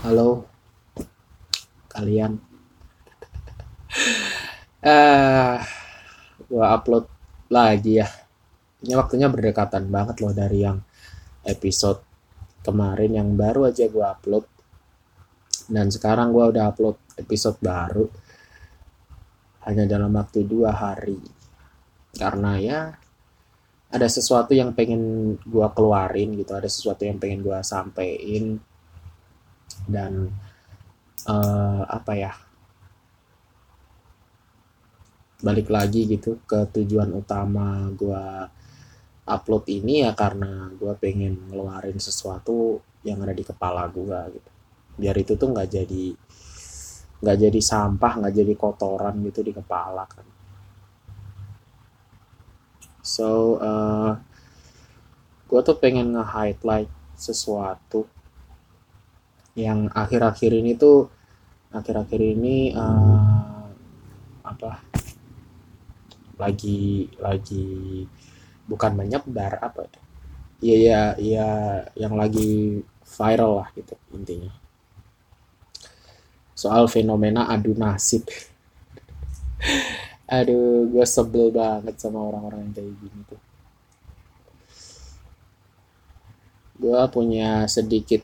Halo kalian. Eh, gua upload lagi ya. Ini waktunya berdekatan banget loh dari yang episode kemarin yang baru aja gua upload. Dan sekarang gua udah upload episode baru. Hanya dalam waktu dua hari. Karena ya ada sesuatu yang pengen gua keluarin gitu, ada sesuatu yang pengen gua sampein dan eh, apa ya? Balik lagi gitu ke tujuan utama gua upload ini ya karena gua pengen ngeluarin sesuatu yang ada di kepala gua gitu. Biar itu tuh nggak jadi nggak jadi sampah nggak jadi kotoran gitu di kepala kan. So uh, gua tuh pengen nge-highlight sesuatu yang akhir-akhir ini tuh akhir-akhir ini uh, apa lagi lagi bukan menyebar apa ya iya ya ya yang lagi viral lah gitu intinya. Soal fenomena adu nasib. Aduh gue sebel banget sama orang-orang yang kayak gini tuh. Gue punya sedikit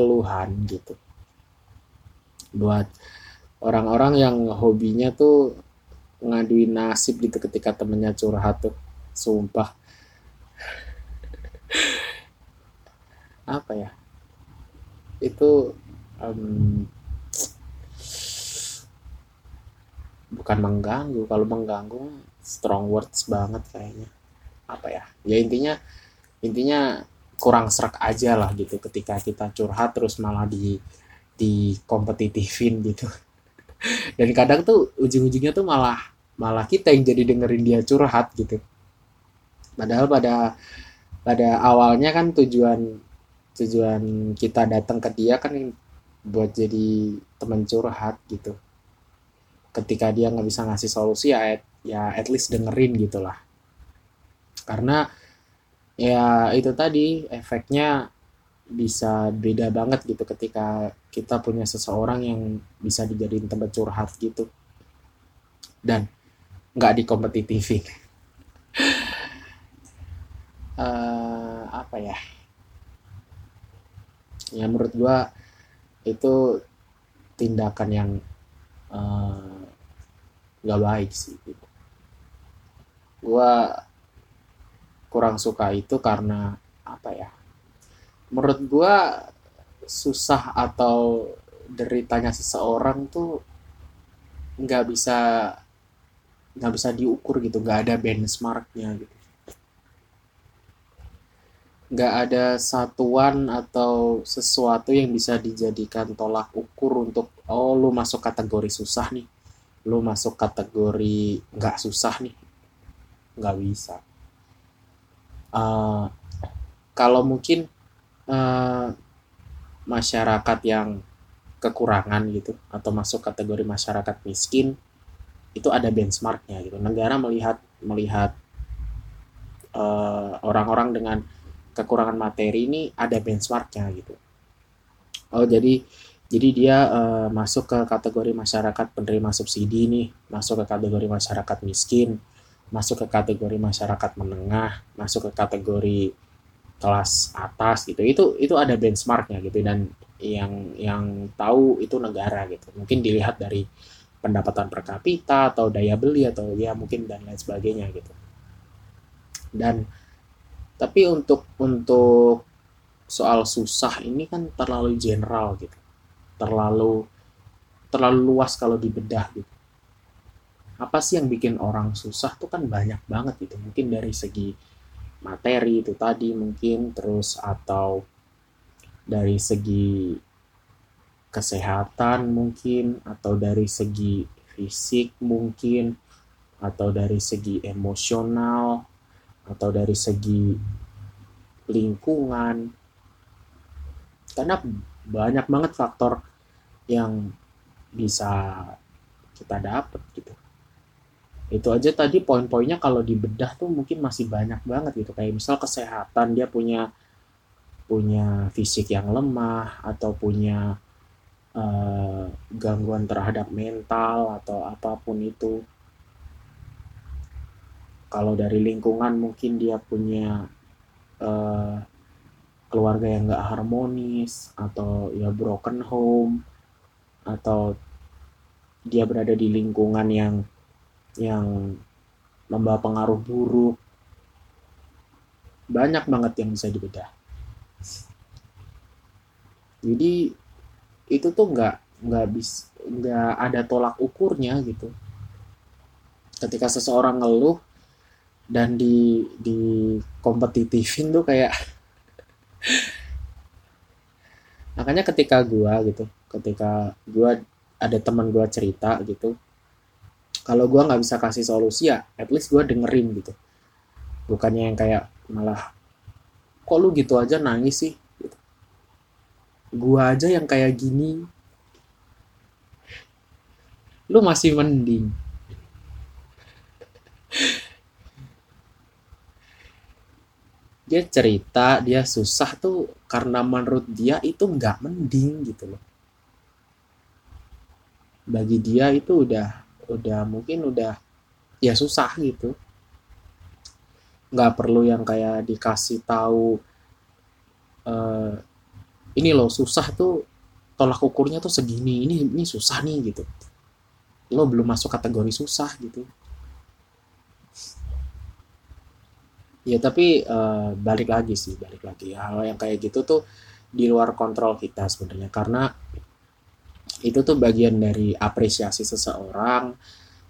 keluhan gitu. Buat orang-orang yang hobinya tuh ngaduin nasib gitu ketika temennya curhat tuh sumpah. Apa ya? Itu um, bukan mengganggu kalau mengganggu strong words banget kayaknya. Apa ya? Ya intinya intinya kurang serak aja lah gitu ketika kita curhat terus malah di di kompetitifin gitu. Dan kadang tuh ujung-ujungnya tuh malah malah kita yang jadi dengerin dia curhat gitu. Padahal pada pada awalnya kan tujuan tujuan kita datang ke dia kan buat jadi teman curhat gitu. Ketika dia nggak bisa ngasih solusi ya at, ya at least dengerin gitulah karena ya itu tadi efeknya bisa beda banget gitu ketika kita punya seseorang yang bisa dijadiin tempat curhat gitu. Dan nggak dikompetitifin uh, apa ya? Ya menurut gua itu tindakan yang uh, nggak baik sih gitu. gua kurang suka itu karena apa ya menurut gua susah atau deritanya seseorang tuh nggak bisa nggak bisa diukur gitu nggak ada benchmarknya gitu. Nggak ada satuan atau sesuatu yang bisa dijadikan tolak ukur untuk oh lu masuk kategori susah nih lu masuk kategori nggak susah nih. Nggak bisa uh, kalau mungkin uh, masyarakat yang kekurangan gitu atau masuk kategori masyarakat miskin itu ada benchmarknya gitu. Negara melihat melihat orang-orang uh, dengan kekurangan materi ini ada benchmarknya gitu. Oh jadi jadi dia uh, masuk ke kategori masyarakat penerima subsidi nih masuk ke kategori masyarakat miskin masuk ke kategori masyarakat menengah masuk ke kategori kelas atas gitu. Itu itu ada benchmarknya gitu. Dan yang yang tahu itu negara gitu. Mungkin dilihat dari pendapatan per kapita atau daya beli atau ya mungkin dan lain sebagainya gitu. Dan tapi untuk untuk soal susah ini kan terlalu general gitu. Terlalu terlalu luas kalau dibedah gitu apa sih yang bikin orang susah tuh kan banyak banget gitu. Mungkin dari segi materi itu tadi mungkin terus atau dari segi kesehatan mungkin atau dari segi fisik mungkin atau dari segi emosional atau dari segi lingkungan. Karena banyak banget faktor yang bisa kita dapat gitu itu aja tadi poin-poinnya kalau dibedah tuh mungkin masih banyak banget gitu. Kayak misal kesehatan dia punya punya fisik yang lemah atau punya uh, gangguan terhadap mental atau apa pun itu. Kalau dari lingkungan mungkin dia punya uh, keluarga yang gak harmonis atau ya broken home atau dia berada di lingkungan yang yang membawa pengaruh buruk. Banyak banget yang bisa dibedah jadi itu tuh nggak nggak bisa nggak ada tolak ukurnya gitu. Ketika seseorang ngeluh dan di di kompetitifin tuh kayak makanya ketika gua gitu ketika gua ada teman gua cerita gitu kalau gua nggak bisa kasih solusi ya at least gua dengerin gitu. Bukannya yang kayak malah kok lu gitu aja nangis sih? Gitu. gua aja yang kayak gini. Lu masih mending. Dia cerita dia susah tuh karena menurut dia itu nggak mending gitu loh. Bagi dia itu udah udah mungkin udah ya susah gitu. Nggak perlu yang kayak dikasih tahu uh, ini loh susah tuh tolak ukurnya tuh segini ini ini susah nih gitu. Lo belum masuk kategori susah gitu. Ya tapi uh, balik lagi sih balik lagi. Hal yang kayak gitu tuh di luar kontrol kita sebenarnya. Karena itu tuh bagian dari apresiasi seseorang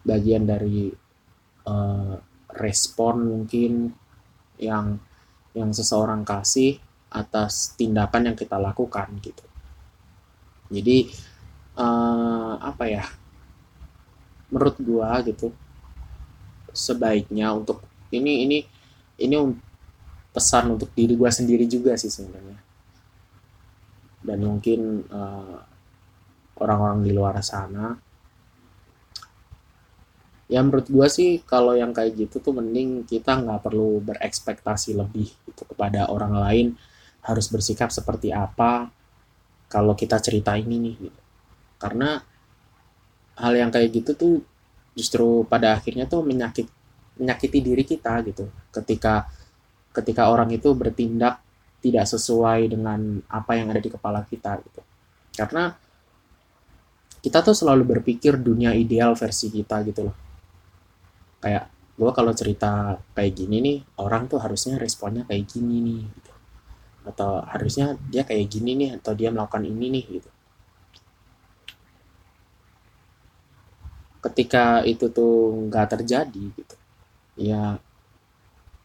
bagian dari uh, respon mungkin yang yang seseorang kasih atas tindakan yang kita lakukan gitu. Jadi uh, apa ya menurut gua gitu sebaiknya untuk ini ini ini pesan untuk diri gue sendiri juga sih sebenarnya. Dan mungkin eh, orang-orang di luar sana. Ya menurut gue sih kalau yang kayak gitu tuh mending kita nggak perlu berekspektasi lebih gitu kepada orang lain. Harus bersikap seperti apa kalau kita cerita ini nih gitu. karena hal yang kayak gitu tuh justru pada akhirnya tuh menyakit menyakiti diri kita gitu. Ketika ketika orang itu bertindak tidak sesuai dengan apa yang ada di kepala kita gitu. Karena kita tuh selalu berpikir dunia ideal versi kita gitu loh. Kayak gue kalau cerita kayak gini nih orang tuh harusnya responnya kayak gini nih gitu. atau harusnya dia kayak gini nih atau dia melakukan ini nih gitu. Ketika itu tuh nggak terjadi gitu. Ya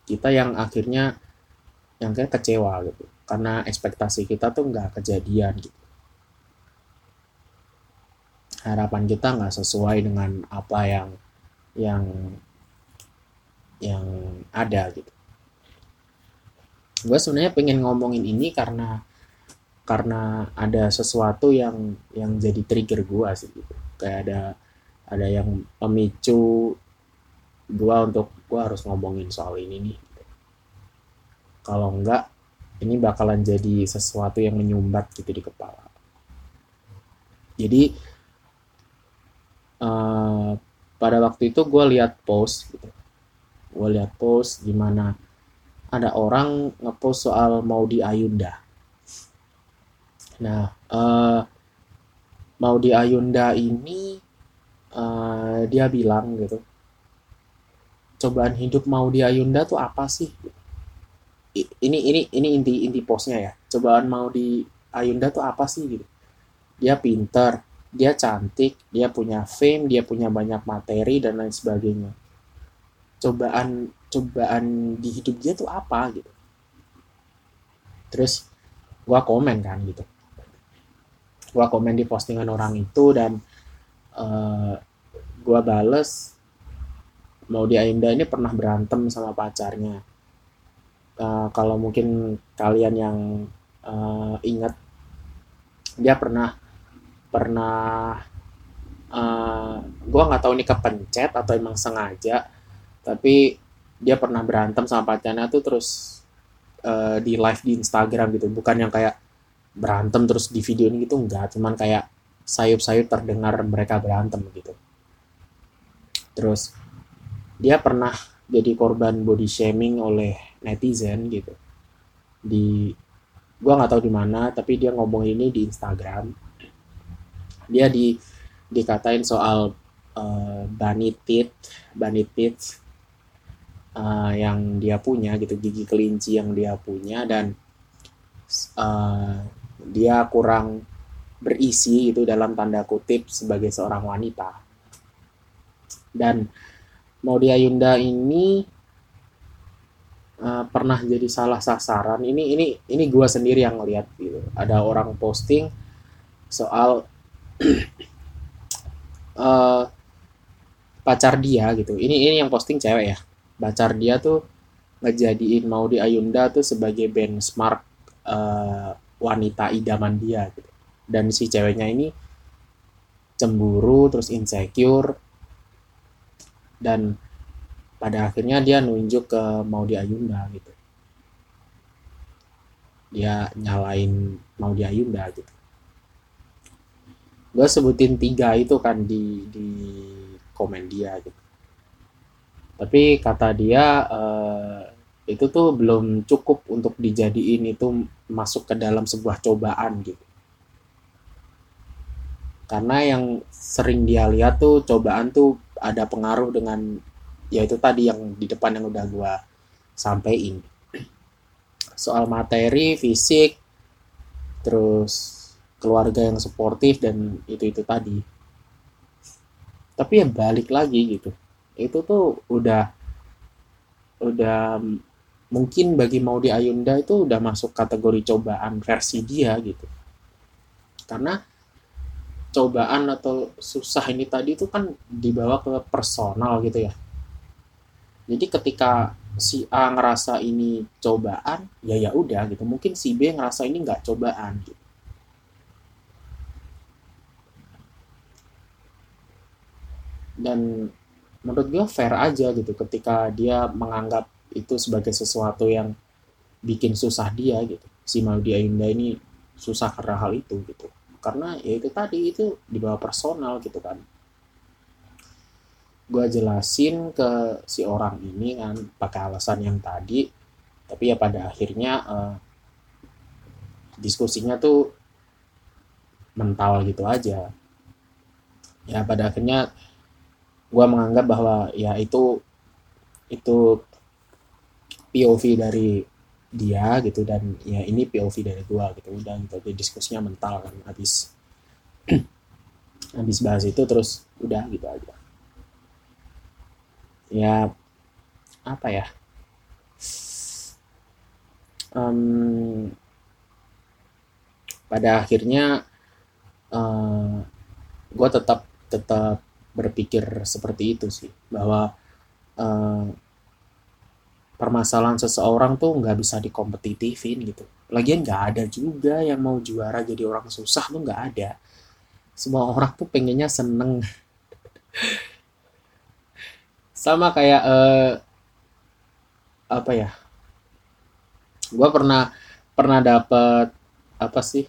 kita yang akhirnya yang kayak kecewa gitu. Karena ekspektasi kita tuh nggak kejadian gitu harapan kita nggak sesuai dengan apa yang yang yang ada gitu. Gue sebenarnya pengen ngomongin ini karena karena ada sesuatu yang yang jadi trigger gue sih gitu. Kayak ada ada yang pemicu gue untuk gue harus ngomongin soal ini nih kalau enggak ini bakalan jadi sesuatu yang menyumbat gitu di kepala. Jadi uh, pada waktu itu gue lihat post gitu gue lihat post gimana ada orang ngepost soal mau di Ayunda nah uh, mau di Ayunda ini uh, dia bilang gitu cobaan hidup mau di Ayunda tuh apa sih? Ini ini ini inti inti posnya ya. Cobaan mau di Ayunda tuh apa sih gitu? Dia pinter, dia cantik, dia punya fame, dia punya banyak materi dan lain sebagainya. Cobaan cobaan di hidup dia tuh apa gitu? Terus gua komen kan gitu. Gua komen di postingan orang itu dan uh, gua bales mau di Ainda ini pernah berantem sama pacarnya. Uh, kalau mungkin kalian yang uh, ingat, dia pernah pernah uh, eh, gue nggak tahu ini kepencet atau emang sengaja, tapi dia pernah berantem sama pacarnya tuh terus uh, di live di Instagram gitu, bukan yang kayak berantem terus di video ini gitu enggak, cuman kayak sayup-sayup terdengar mereka berantem gitu. Terus dia pernah jadi korban body shaming oleh netizen gitu. Di gua nggak tahu di mana tapi dia ngomong ini di Instagram dia di dikatain soal uh, bunny teeth bunny uh, yang dia punya gitu gigi kelinci yang dia punya dan uh, dia kurang berisi itu dalam tanda kutip sebagai seorang wanita dan Maudia Yunda ini uh, pernah jadi salah sasaran. Ini ini ini gue sendiri yang ngeliat gitu. Ada orang posting soal uh, pacar dia gitu. Ini ini yang posting cewek ya. Pacar dia tuh ngejadiin Maudi Ayunda tuh sebagai benchmark uh, wanita idaman dia gitu. Dan si ceweknya ini cemburu terus insecure dan pada akhirnya dia nunjuk ke Maudi Ayunda gitu dia nyalain Maudi Ayunda gitu gue sebutin tiga itu kan di di komen dia gitu. Tapi kata dia uh, itu tuh belum cukup untuk dijadiin itu masuk ke dalam sebuah cobaan gitu. Karena yang sering dia lihat tuh cobaan tuh ada pengaruh dengan ya itu tadi yang di depan yang udah gue sampein. Soal materi fisik terus keluarga yang suportif dan itu itu tadi. Tapi ya balik lagi gitu. Itu tuh udah udah mungkin bagi Maudi Ayunda itu udah masuk kategori cobaan versi dia gitu. Karena cobaan atau susah ini tadi itu kan dibawa ke personal gitu ya. Jadi ketika si A ngerasa ini cobaan ya ya udah gitu. Mungkin si B ngerasa ini nggak cobaan gitu dan menurut gue fair aja gitu ketika dia menganggap itu sebagai sesuatu yang bikin susah dia gitu. Si Maudi Ayunda ini susah karena hal itu gitu. Karena ya itu tadi itu dibawa personal gitu kan. Gue jelasin ke si orang ini kan pakai alasan yang tadi tapi ya pada akhirnya uh, diskusinya tuh mental gitu aja. Ya pada akhirnya gue menganggap bahwa ya itu itu POV dari dia gitu dan ya ini POV dari gua gitu. Udah gitu jadi diskusinya mental kan habis habis bahas itu terus udah gitu aja. Ya apa ya? Um, pada akhirnya uh, eh, gue tetap tetap berpikir seperti itu sih bahwa uh, permasalahan seseorang tuh nggak bisa dikompetitifin gitu. Lagian nggak ada juga yang mau juara jadi orang susah tuh nggak ada. Semua orang tuh pengennya seneng. Sama kayak uh, apa ya? Gue pernah pernah dapet apa sih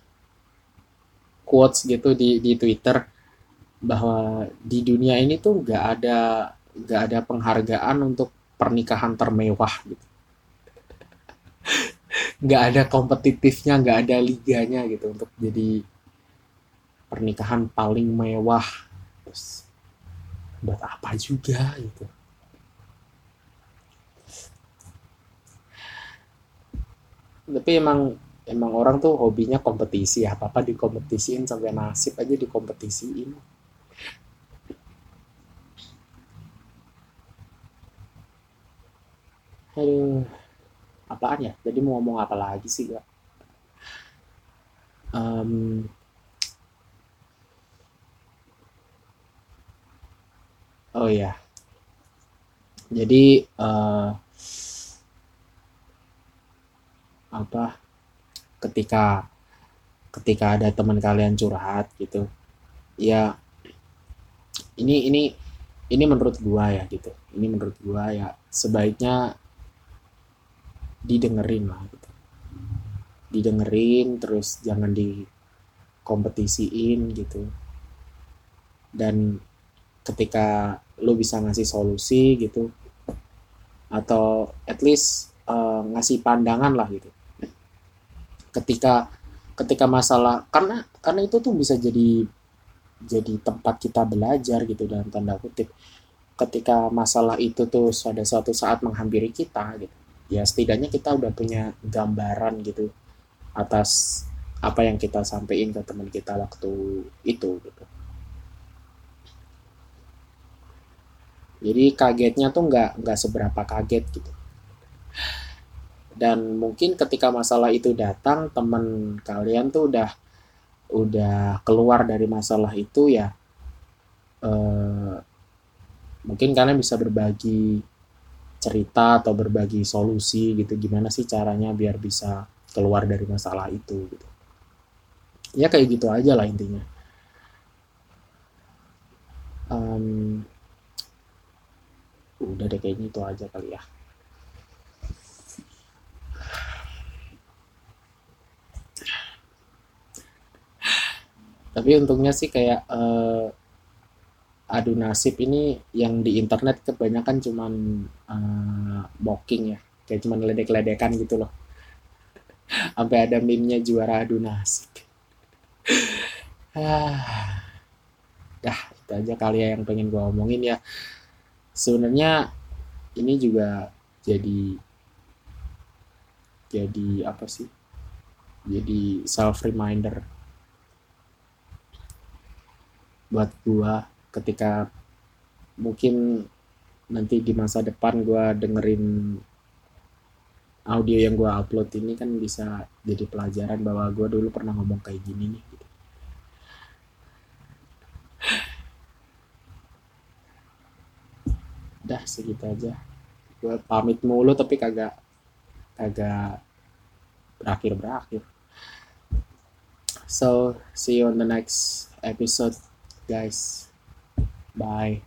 quotes gitu di di Twitter bahwa di dunia ini tuh nggak ada nggak ada penghargaan untuk pernikahan termewah gitu. Nggak ada kompetitifnya nggak ada liganya gitu untuk jadi pernikahan paling mewah. Terus buat apa juga gitu. Tapi emang emang orang tuh hobinya kompetisi apa apa dikompetisiin sampai nasib aja dikompetisiin Aduh, apaan ya? Jadi mau ngomong apa lagi sih, Kak? Um, oh ya, jadi uh, apa? Ketika ketika ada teman kalian curhat gitu, ya ini ini ini menurut gua ya gitu. Ini menurut gua ya sebaiknya didengerin lah. Gitu didengerin terus jangan dikompetisiin gitu. Dan ketika lo bisa ngasih solusi gitu atau at least uh, ngasih pandangan lah gitu. Ketika ketika masalah karena karena itu tuh bisa jadi jadi tempat kita belajar gitu dalam tanda kutip. Ketika masalah itu tuh pada suatu saat menghampiri kita gitu ya setidaknya kita udah punya gambaran gitu atas apa yang kita sampaikan ke teman kita waktu itu gitu. Jadi kagetnya tuh nggak nggak seberapa kaget gitu. Dan mungkin ketika masalah itu datang teman kalian tuh udah udah keluar dari masalah itu ya eh, mungkin kalian bisa berbagi cerita atau berbagi solusi gitu gimana sih caranya biar bisa keluar dari masalah itu gitu. Ya kayak gitu aja lah intinya. Um, udah deh kayaknya itu aja kali ya. Tapi untungnya sih kayak uh, adu nasib ini yang di internet kebanyakan cuman uh, mocking ya. Kayak cuman ledek-ledekan gitu loh. Sampai ada meme-nya juara adu nasib. Ah dah itu aja kali ya yang pengen gue omongin ya. Sebenarnya ini juga jadi jadi apa sih? Jadi self reminder buat gua ketika mungkin nanti di masa depan gua dengerin audio yang gua upload ini kan bisa jadi pelajaran bahwa gua dulu pernah ngomong kayak gini nih gitu. Dah segitu aja. Gue pamit mulu tapi kagak kagak berakhir berakhir. So see you on the next episode. guys. Bye.